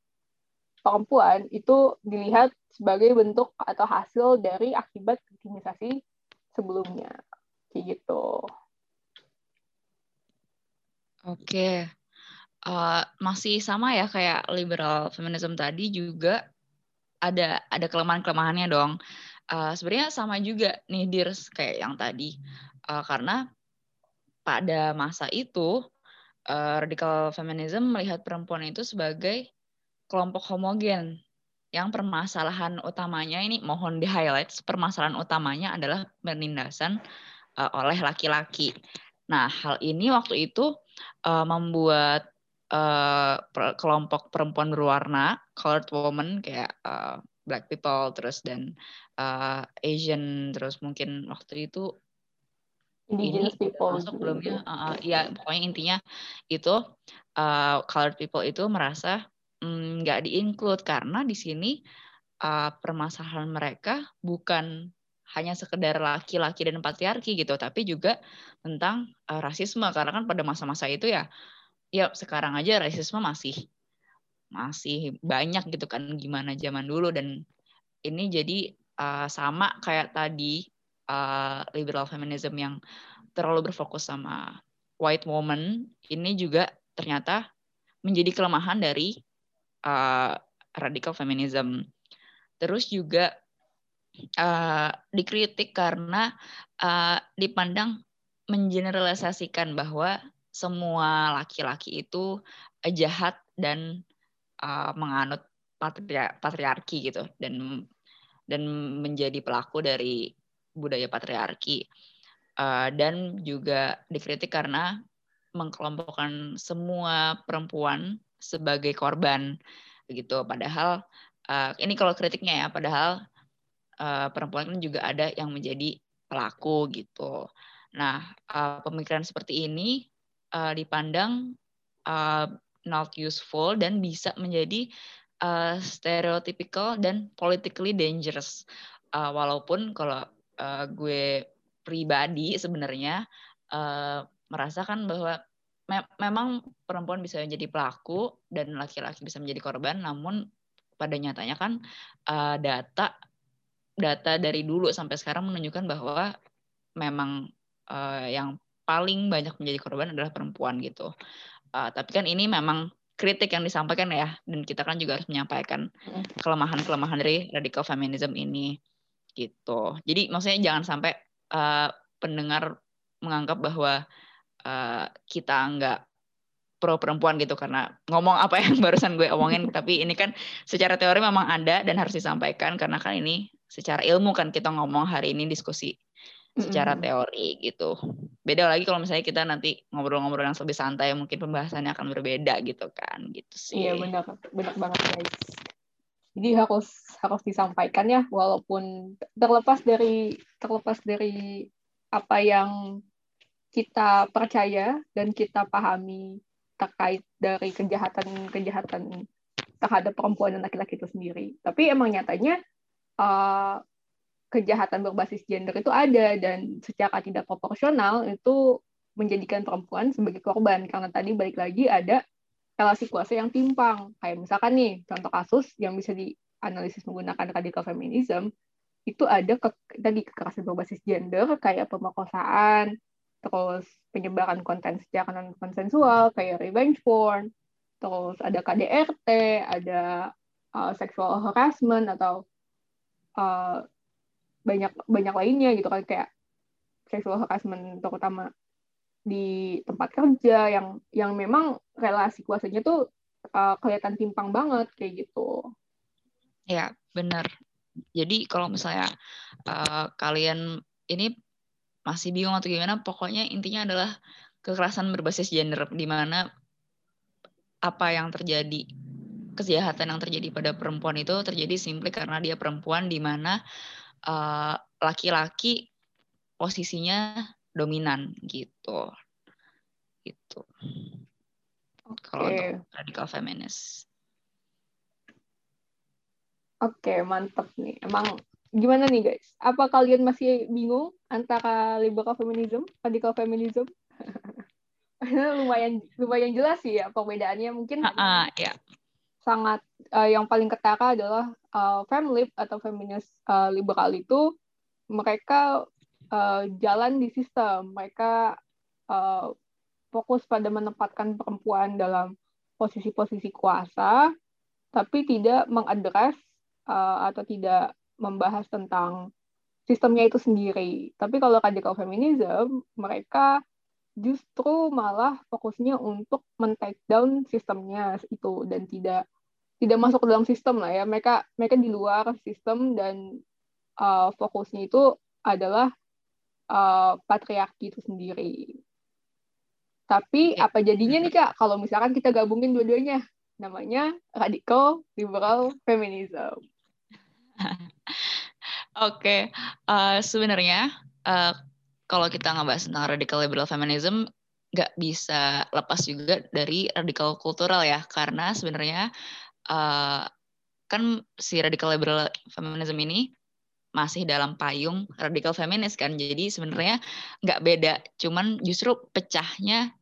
perempuan itu dilihat sebagai bentuk atau hasil dari akibat victimisasi sebelumnya. Kayak gitu. Oke. Uh, masih sama ya kayak liberal feminism tadi juga ada ada kelemahan-kelemahannya dong. Uh, Sebenarnya sama juga nih Dirs kayak yang tadi. Uh, karena pada masa itu uh, radikal feminism melihat perempuan itu sebagai kelompok homogen yang permasalahan utamanya ini mohon di highlight permasalahan utamanya adalah penindasan uh, oleh laki-laki. Nah hal ini waktu itu uh, membuat uh, kelompok perempuan berwarna colored woman kayak uh, black people terus dan uh, Asian terus mungkin waktu itu indigenous ini people masuk belumnya uh, ya pokoknya intinya itu uh, colored people itu merasa nggak mm, di-include karena di sini uh, permasalahan mereka bukan hanya sekedar laki-laki dan patriarki gitu tapi juga tentang uh, rasisme. Karena kan pada masa-masa itu ya ya sekarang aja rasisme masih masih banyak gitu kan gimana zaman dulu. Dan ini jadi uh, sama kayak tadi uh, liberal feminism yang terlalu berfokus sama white woman ini juga ternyata menjadi kelemahan dari uh, radical feminism. Terus juga uh, dikritik karena uh, dipandang mengeneralisasikan bahwa semua laki-laki itu jahat dan uh, menganut patriarki gitu dan dan menjadi pelaku dari budaya patriarki. Uh, dan juga dikritik karena mengkelompokkan semua perempuan sebagai korban begitu padahal uh, ini kalau kritiknya ya padahal uh, perempuan kan juga ada yang menjadi pelaku gitu. Nah uh, pemikiran seperti ini uh, dipandang uh, not useful dan bisa menjadi uh, stereotypical dan politically dangerous. Uh, walaupun kalau uh, gue pribadi sebenarnya uh, merasakan bahwa me memang perempuan bisa menjadi pelaku dan laki-laki bisa menjadi korban, namun pada nyatanya kan uh, data data dari dulu sampai sekarang menunjukkan bahwa memang uh, yang paling banyak menjadi korban adalah perempuan gitu. Uh, tapi kan ini memang kritik yang disampaikan ya, dan kita kan juga harus menyampaikan kelemahan-kelemahan dari radical feminism ini gitu. Jadi maksudnya jangan sampai uh, pendengar menganggap bahwa uh, kita nggak pro perempuan gitu karena ngomong apa yang barusan gue omongin tapi ini kan secara teori memang ada dan harus disampaikan karena kan ini secara ilmu kan kita ngomong hari ini diskusi secara teori gitu. Beda lagi kalau misalnya kita nanti ngobrol-ngobrol yang lebih santai mungkin pembahasannya akan berbeda gitu kan gitu sih. Iya benar benar banget guys. Jadi harus harus disampaikan ya walaupun terlepas dari terlepas dari apa yang kita percaya dan kita pahami terkait dari kejahatan-kejahatan terhadap perempuan dan laki-laki itu sendiri. Tapi emang nyatanya uh, kejahatan berbasis gender itu ada dan secara tidak proporsional itu menjadikan perempuan sebagai korban karena tadi balik lagi ada relasi kuasa yang timpang. Kayak misalkan nih contoh kasus yang bisa dianalisis menggunakan radical feminism itu ada ke, tadi kekerasan berbasis gender kayak pemerkosaan, terus penyebaran konten secara non konsensual kayak revenge porn, terus ada KDRT, ada uh, sexual harassment atau uh, banyak banyak lainnya gitu kan kayak sexual harassment terutama di tempat kerja yang yang memang relasi kuasanya tuh uh, kelihatan timpang banget kayak gitu. Ya benar. Jadi kalau misalnya uh, kalian ini masih bingung atau gimana, pokoknya intinya adalah kekerasan berbasis gender, di mana apa yang terjadi, kejahatan yang terjadi pada perempuan itu terjadi simply karena dia perempuan, di mana uh, laki-laki posisinya dominan gitu, gitu. Okay. Kalau untuk radikal feminis. Oke, okay, mantep nih. Emang gimana nih guys? Apa kalian masih bingung antara liberal feminism, radical feminism? lumayan lumayan jelas sih ya perbedaannya mungkin uh, uh, yeah. sangat uh, yang paling ketara adalah uh, femlib atau feminis uh, liberal itu mereka uh, jalan di sistem mereka uh, fokus pada menempatkan perempuan dalam posisi-posisi kuasa tapi tidak mengadres uh, atau tidak membahas tentang sistemnya itu sendiri. Tapi kalau radical feminism, mereka justru malah fokusnya untuk men-take down sistemnya itu dan tidak tidak masuk ke dalam sistem lah ya. Mereka mereka di luar sistem dan uh, fokusnya itu adalah uh, patriarki itu sendiri. Tapi apa jadinya nih Kak kalau misalkan kita gabungin dua-duanya? Namanya radical liberal feminism. Oke, uh, sebenarnya uh, kalau kita ngebahas tentang radical liberal feminism, nggak bisa lepas juga dari radikal kultural ya, karena sebenarnya uh, kan si radical liberal feminism ini masih dalam payung radikal feminis kan, jadi sebenarnya nggak beda, cuman justru pecahnya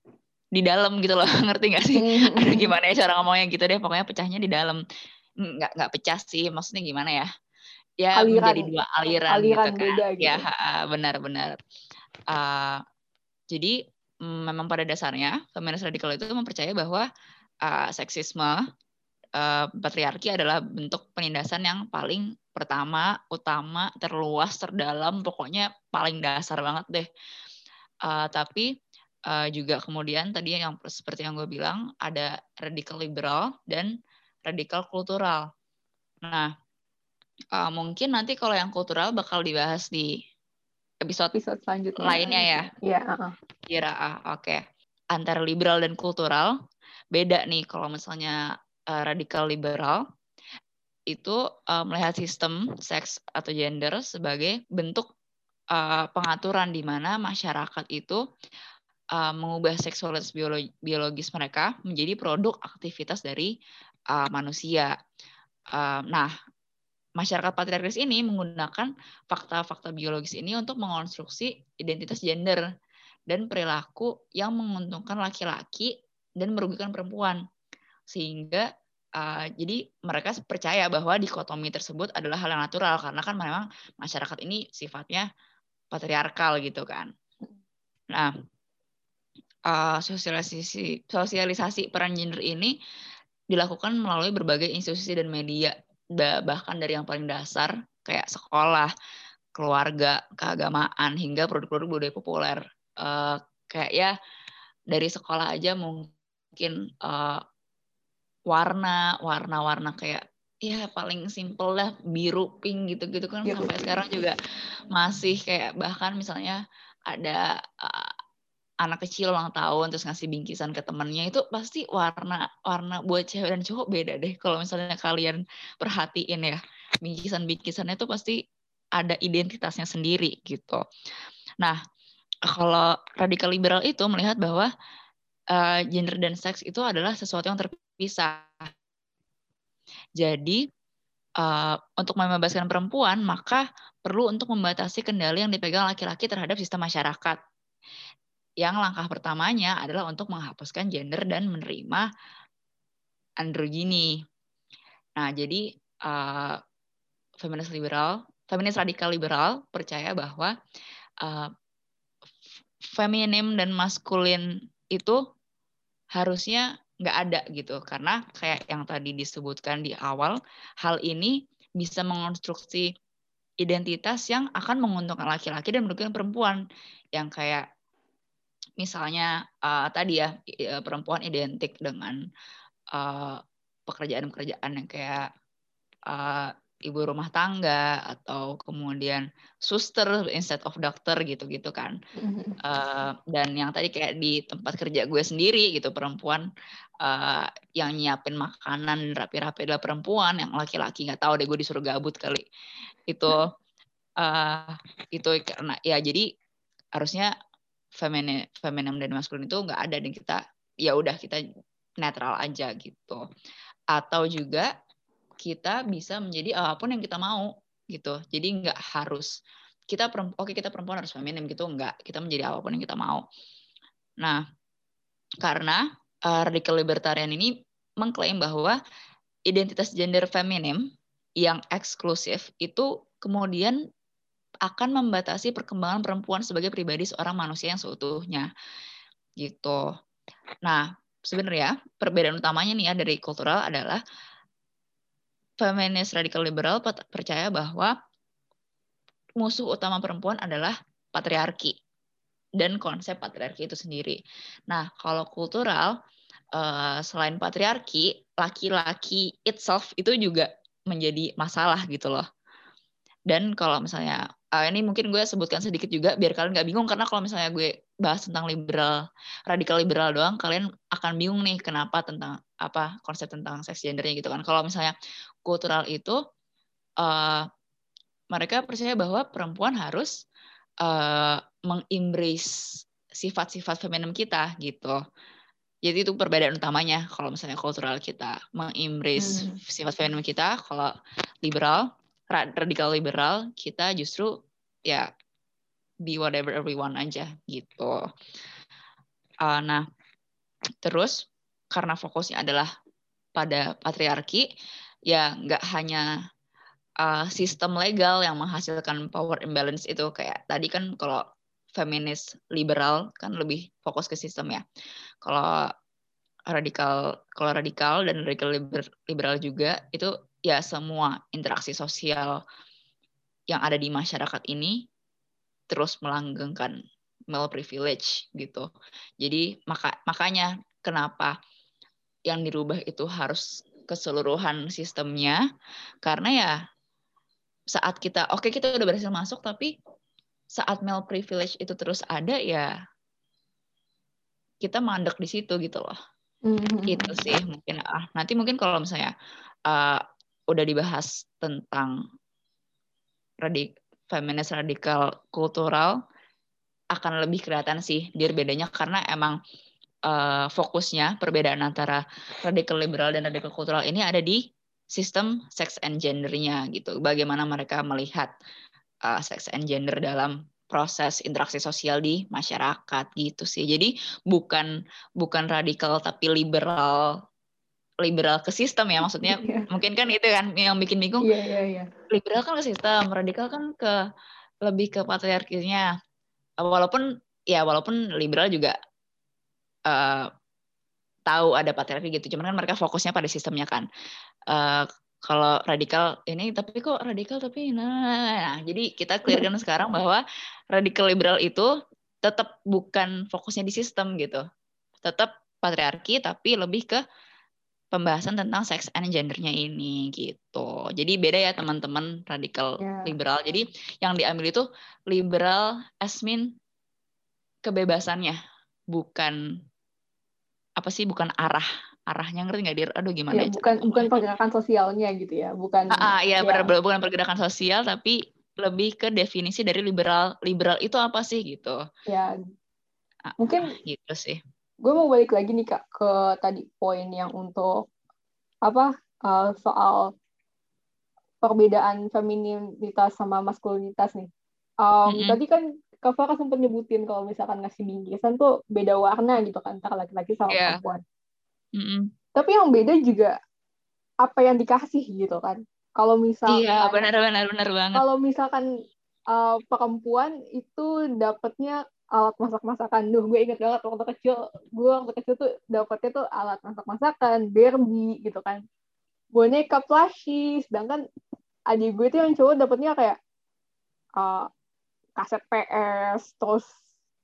di dalam gitu loh, ngerti nggak sih? Mm-hmm. Ada gimana ya cara ngomongnya gitu deh, pokoknya pecahnya di dalam, nggak nggak pecah sih, maksudnya gimana ya? ya aliran, menjadi dua aliran, aliran gitu kan. beda gitu. Ya, benar-benar. Uh, jadi memang pada dasarnya feminis radikal itu mempercayai bahwa uh, seksisme, uh, patriarki adalah bentuk penindasan yang paling pertama, utama, terluas, terdalam, pokoknya paling dasar banget deh. Uh, tapi uh, juga kemudian tadi yang seperti yang gue bilang ada radikal liberal dan radikal kultural. Nah, uh, mungkin nanti kalau yang kultural bakal dibahas di episode, episode selanjutnya lainnya ya. Iya. Uh-uh. Kira ah oke. Okay. Antara liberal dan kultural beda nih kalau misalnya uh, radikal liberal itu uh, melihat sistem seks atau gender sebagai bentuk uh, pengaturan di mana masyarakat itu uh, mengubah seksualitas biologis mereka menjadi produk aktivitas dari uh, manusia. Uh, nah, masyarakat patriarkis ini menggunakan fakta-fakta biologis ini untuk mengonstruksi identitas gender dan perilaku yang menguntungkan laki-laki dan merugikan perempuan. Sehingga Uh, jadi mereka percaya bahwa dikotomi tersebut adalah hal yang natural karena kan memang masyarakat ini sifatnya patriarkal gitu kan. Nah, uh, sosialisasi sosialisasi peran gender ini dilakukan melalui berbagai institusi dan media bahkan dari yang paling dasar kayak sekolah, keluarga, keagamaan hingga produk-produk budaya populer. Uh, kayak ya dari sekolah aja mungkin uh, warna warna-warna kayak ya paling simple lah biru pink gitu-gitu kan ya, sampai sekarang juga masih kayak bahkan misalnya ada uh, anak kecil ulang tahun terus ngasih bingkisan ke temennya itu pasti warna warna buat cewek dan cowok beda deh. Kalau misalnya kalian perhatiin ya bingkisan bingkisannya itu pasti ada identitasnya sendiri gitu. Nah kalau radikal liberal itu melihat bahwa uh, gender dan seks itu adalah sesuatu yang terpisah. Jadi uh, untuk membebaskan perempuan maka perlu untuk membatasi kendali yang dipegang laki-laki terhadap sistem masyarakat. Yang langkah pertamanya adalah untuk menghapuskan gender dan menerima androgini. Nah, jadi uh, feminis liberal, feminis radikal liberal percaya bahwa uh, feminim dan maskulin itu harusnya nggak ada gitu. Karena kayak yang tadi disebutkan di awal hal ini bisa mengonstruksi identitas yang akan menguntungkan laki-laki dan merugikan perempuan. Yang kayak misalnya uh, tadi ya perempuan identik dengan uh, pekerjaan-pekerjaan yang kayak uh, ibu rumah tangga atau kemudian suster instead of dokter gitu-gitu kan. Uh, dan yang tadi kayak di tempat kerja gue sendiri gitu perempuan uh, yang nyiapin makanan rapi-rapi adalah perempuan, yang laki-laki nggak tahu deh gue disuruh gabut kali. Itu uh, itu karena ya jadi harusnya feminin feminim dan maskulin itu nggak ada dan kita ya udah kita netral aja gitu. Atau juga kita bisa menjadi apa pun yang kita mau gitu. Jadi nggak harus kita perempuan, oke kita perempuan harus feminim gitu nggak. Kita menjadi apa pun yang kita mau. Nah, karena uh, radikal libertarian ini mengklaim bahwa identitas gender feminim yang eksklusif itu kemudian akan membatasi perkembangan perempuan sebagai pribadi seorang manusia yang seutuhnya gitu. Nah, sebenarnya perbedaan utamanya nih ya dari kultural adalah feminis radikal liberal percaya bahwa musuh utama perempuan adalah patriarki dan konsep patriarki itu sendiri. Nah, kalau kultural uh, selain patriarki, laki-laki itself itu juga menjadi masalah gitu loh. Dan kalau misalnya uh, ini mungkin gue sebutkan sedikit juga biar kalian nggak bingung karena kalau misalnya gue bahas tentang liberal, radikal liberal doang, kalian akan bingung nih kenapa tentang apa konsep tentang seks gendernya gitu kan. Kalau misalnya kultural itu uh, mereka percaya bahwa perempuan harus uh, mengembrace sifat-sifat feminim kita gitu. Jadi itu perbedaan utamanya kalau misalnya kultural kita mengembrace hmm. sifat feminim kita, kalau liberal, radikal liberal kita justru ya be whatever everyone aja gitu. Uh, nah, terus karena fokusnya adalah pada patriarki, ya nggak hanya uh, sistem legal yang menghasilkan power imbalance itu kayak tadi kan kalau feminis liberal kan lebih fokus ke sistem ya. Kalau radikal kalau radikal dan radikal liber, liberal juga itu ya semua interaksi sosial yang ada di masyarakat ini terus melanggengkan male privilege gitu. Jadi maka makanya kenapa yang dirubah itu harus keseluruhan sistemnya karena ya saat kita oke okay, kita udah berhasil masuk tapi saat male privilege itu terus ada ya kita mandek di situ gitu loh. Mm-hmm. Itu sih mungkin ah nanti mungkin kalau misalnya uh, udah dibahas tentang radik feminis radikal kultural akan lebih kelihatan sih dir bedanya karena emang uh, fokusnya perbedaan antara radikal liberal dan radikal kultural ini ada di sistem sex and gendernya gitu. Bagaimana mereka melihat uh, sex and gender dalam proses interaksi sosial di masyarakat gitu sih. Jadi bukan bukan radikal tapi liberal liberal ke sistem ya maksudnya yeah. mungkin kan itu kan yang bikin bingung. Yeah, yeah, yeah. Liberal kan ke sistem, radikal kan ke lebih ke patriarkinya. Walaupun ya walaupun liberal juga uh, tahu ada patriarki gitu, cuman kan mereka fokusnya pada sistemnya kan. Uh, kalau radikal ini tapi kok radikal tapi nah, nah, nah, nah. jadi kita clearkan sekarang bahwa radikal liberal itu tetap bukan fokusnya di sistem gitu tetap patriarki tapi lebih ke pembahasan tentang sex and gendernya ini gitu jadi beda ya teman-teman radikal yeah. liberal jadi yang diambil itu liberal asmin kebebasannya bukan apa sih bukan arah arahnya ngerti nggak dir? Aduh gimana ya, bukan bukan pergerakan sosialnya gitu ya bukan ah, ah ya, ya. bukan pergerakan sosial tapi lebih ke definisi dari liberal liberal itu apa sih gitu. Ya. Ah, mungkin ah, gitu sih. gue mau balik lagi nih kak ke tadi poin yang untuk apa uh, soal perbedaan femininitas sama maskulinitas nih. Um, mm -hmm. tadi kan Kak Farah sempat nyebutin kalau misalkan ngasih bingkisan tuh beda warna gitu kan antara laki-laki sama yeah. perempuan. Mm-hmm. Tapi yang beda juga apa yang dikasih gitu kan. Kalau misalkan Iya, benar benar benar banget. Kalau misalkan uh, perempuan itu dapatnya alat masak-masakan. Duh, gue inget banget waktu kecil, gue waktu kecil tuh dapetnya tuh alat masak-masakan, Barbie gitu kan. Boneka plushie, sedangkan adik gue tuh yang cowok dapetnya kayak uh, kaset PS, terus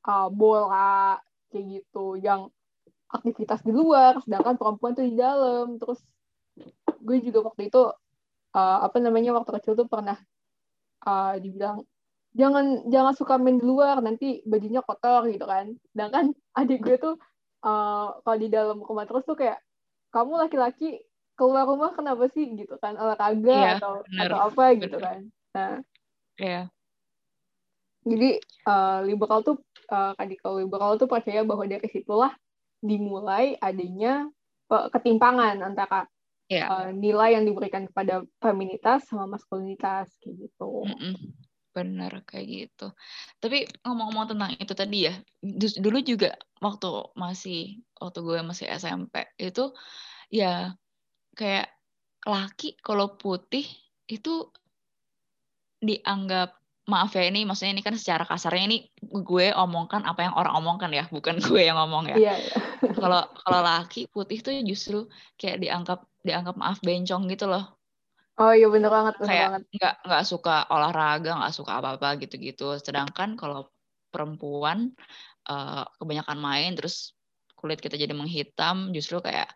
uh, bola kayak gitu yang aktivitas di luar, sedangkan perempuan tuh di dalam. Terus gue juga waktu itu uh, apa namanya waktu kecil tuh pernah uh, dibilang jangan jangan suka main di luar nanti bajunya kotor gitu kan. Sedangkan adik gue tuh uh, kalau di dalam rumah terus tuh kayak kamu laki-laki keluar rumah kenapa sih gitu kan olahraga yeah, atau bener, atau apa bener. gitu kan. Nah, yeah jadi uh, liberal tuh uh, radikal liberal tuh percaya bahwa dari situlah dimulai adanya uh, ketimpangan antara yeah. Iya. uh, nilai yang diberikan kepada feminitas sama maskulinitas kayak gitu. Mm -mm. Benar kayak gitu. Tapi ngomong-ngomong tentang itu tadi ya, dulu juga waktu masih waktu gue masih SMP itu ya kayak laki kalau putih itu dianggap maaf ya ini maksudnya ini kan secara kasarnya ini gue omongkan apa yang orang omongkan ya bukan gue yang ngomong ya. Iya, iya. kalau kalau laki putih tuh justru kayak dianggap dianggap maaf bencong gitu loh. Oh iya bener banget bener kayak banget. nggak nggak suka olahraga nggak suka apa apa gitu gitu sedangkan kalau perempuan uh, kebanyakan main terus kulit kita jadi menghitam justru kayak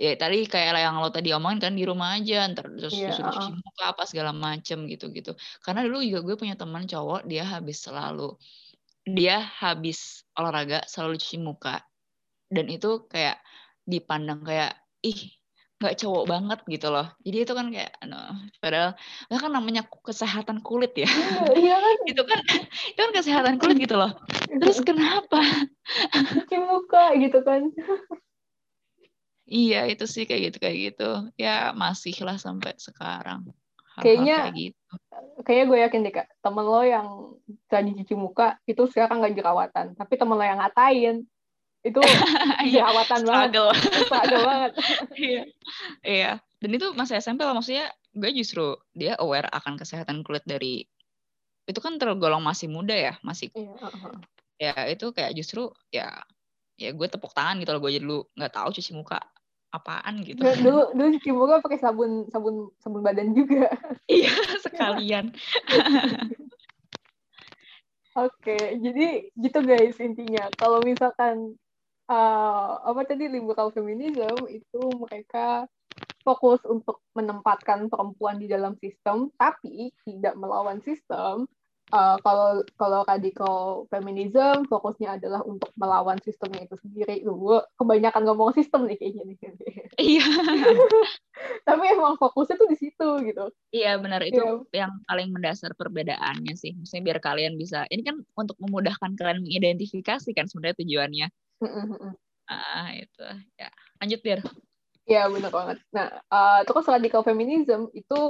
ya tadi kayak yang lo tadi omongin kan di rumah aja ntar terus yeah. suruh cuci muka apa segala macem gitu gitu karena dulu juga gue punya teman cowok dia habis selalu dia habis olahraga selalu cuci muka. Dan itu kayak dipandang kayak ih nggak cowok banget gitu loh. Jadi itu kan kayak no, padahal itu kan namanya kesehatan kulit ya. Iya, iya kan. Itu kan itu kan kesehatan kulit gitu loh. Terus kenapa? Cuci muka gitu kan Iya itu sih kayak gitu kayak gitu ya masih lah sampai sekarang. Hal -hal kayaknya kayak gitu. Kayaknya gue yakin deh kak temen lo yang tadi cuci muka itu sekarang nggak jerawatan tapi temen lo yang ngatain itu iya, jerawatan banget. Struggle banget. iya iya dan itu masih SMP lah maksudnya gue justru dia aware akan kesehatan kulit dari itu kan tergolong masih muda ya masih Iya, uh-huh. ya itu kayak justru ya ya gue tepuk tangan gitu loh gue jadi dulu nggak tahu cuci muka apaan gitu Dulu- Dulu dulu cuci muka pakai sabun sabun sabun badan juga. iya sekalian Oke, jadi gitu guys intinya. Kalau misalkan uh, apa tadi liberal feminism itu mereka fokus untuk menempatkan perempuan di dalam sistem, tapi tidak melawan sistem. Uh, kalau kalau radikal feminism fokusnya adalah untuk melawan sistemnya itu sendiri. Gue kebanyakan ngomong sistem nih kayaknya nih. iya tapi emang fokusnya tuh di situ gitu. iya benar itu Iya. yang paling mendasar perbedaannya sih maksudnya biar kalian bisa ini kan untuk memudahkan kalian mengidentifikasi kan sebenarnya tujuannya ah itu ya lanjut biar Iya benar banget. Nah, uh, terus radikal feminism itu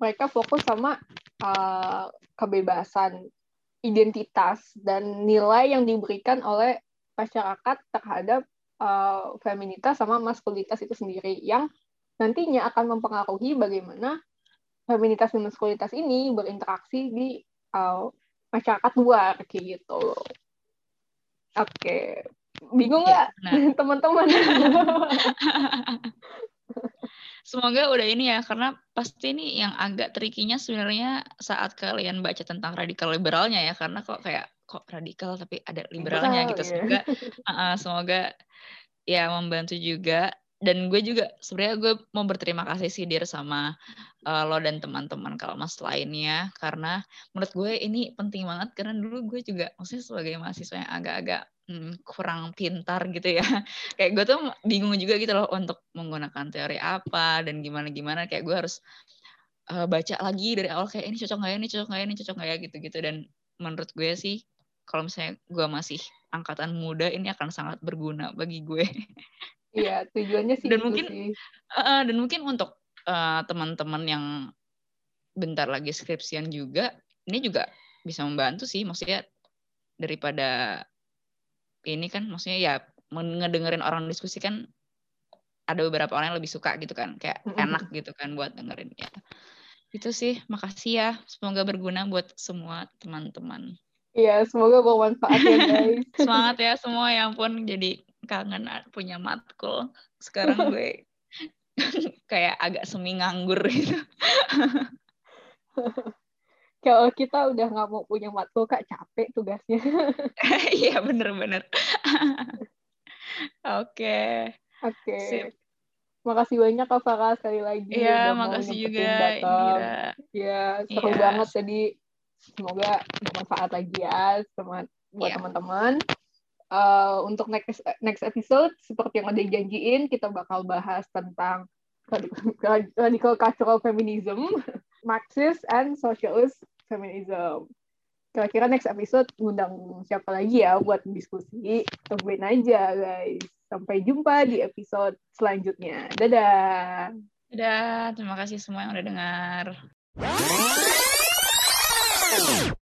mereka fokus sama uh, kebebasan identitas dan nilai yang diberikan oleh masyarakat terhadap uh, feminitas sama maskulinitas itu sendiri yang nantinya akan mempengaruhi bagaimana feminitas dan maskulinitas ini berinteraksi di uh, masyarakat luar kayak gitu. Oke, bingung Ya, nggak benar. teman-teman? Semoga udah ini ya, karena pasti ini yang agak trikinya sebenarnya saat kalian baca tentang radikal liberalnya ya, karena kok kayak kok radikal tapi ada liberalnya Liberal, gitu. iya. Semoga, uh-uh, semoga ya membantu juga. Dan gue juga sebenarnya gue mau berterima kasih sih Dir sama uh, lo dan teman-teman Kalmas lainnya, karena menurut gue ini penting banget karena dulu gue juga maksudnya sebagai mahasiswa yang agak-agak hmm, kurang pintar gitu ya. Kayak gue tuh bingung juga gitu loh untuk menggunakan teori apa dan gimana gimana kayak gue harus uh, baca lagi dari awal kayak ini cocok nggak ya? Ini cocok nggak ya? Ini cocok nggak ya? gitu gitu dan menurut gue sih kalau misalnya gue masih angkatan muda ini akan sangat berguna bagi gue Iya, tujuannya sih Dan gitu mungkin- sih. Uh, dan mungkin untuk uh, teman-teman yang bentar lagi skripsian juga ini juga bisa membantu sih. Maksudnya daripada ini kan maksudnya ya ngedengerin orang diskusi kan ada beberapa orang yang lebih suka gitu kan kayak enak gitu kan buat dengerin ya. Itu sih makasih ya. Semoga berguna buat semua teman-teman. Iya, semoga bermanfaat ya guys. semangat ya semua ya ampun. Jadi kangen punya matkul sekarang gue kayak agak semi nganggur gitu Kalau kita udah nggak mau punya matkul, Kak, capek tugasnya. iya bener-bener oke Oke. Makasih banyak Kak Farah sekali lagi. iya makasih juga Iya, seru Iya. banget tadi. Semoga bermanfaat lagi ya buat Iya. teman-teman. Eh, untuk next next episode seperti yang udah dijanjiin kita bakal bahas tentang radical, radical cultural feminism, Marxist and socialist feminism. Kira-kira next episode ngundang siapa lagi ya buat diskusi? Tungguin aja guys. Sampai jumpa di episode selanjutnya. Dadah. Dadah, terima kasih semua yang udah dengar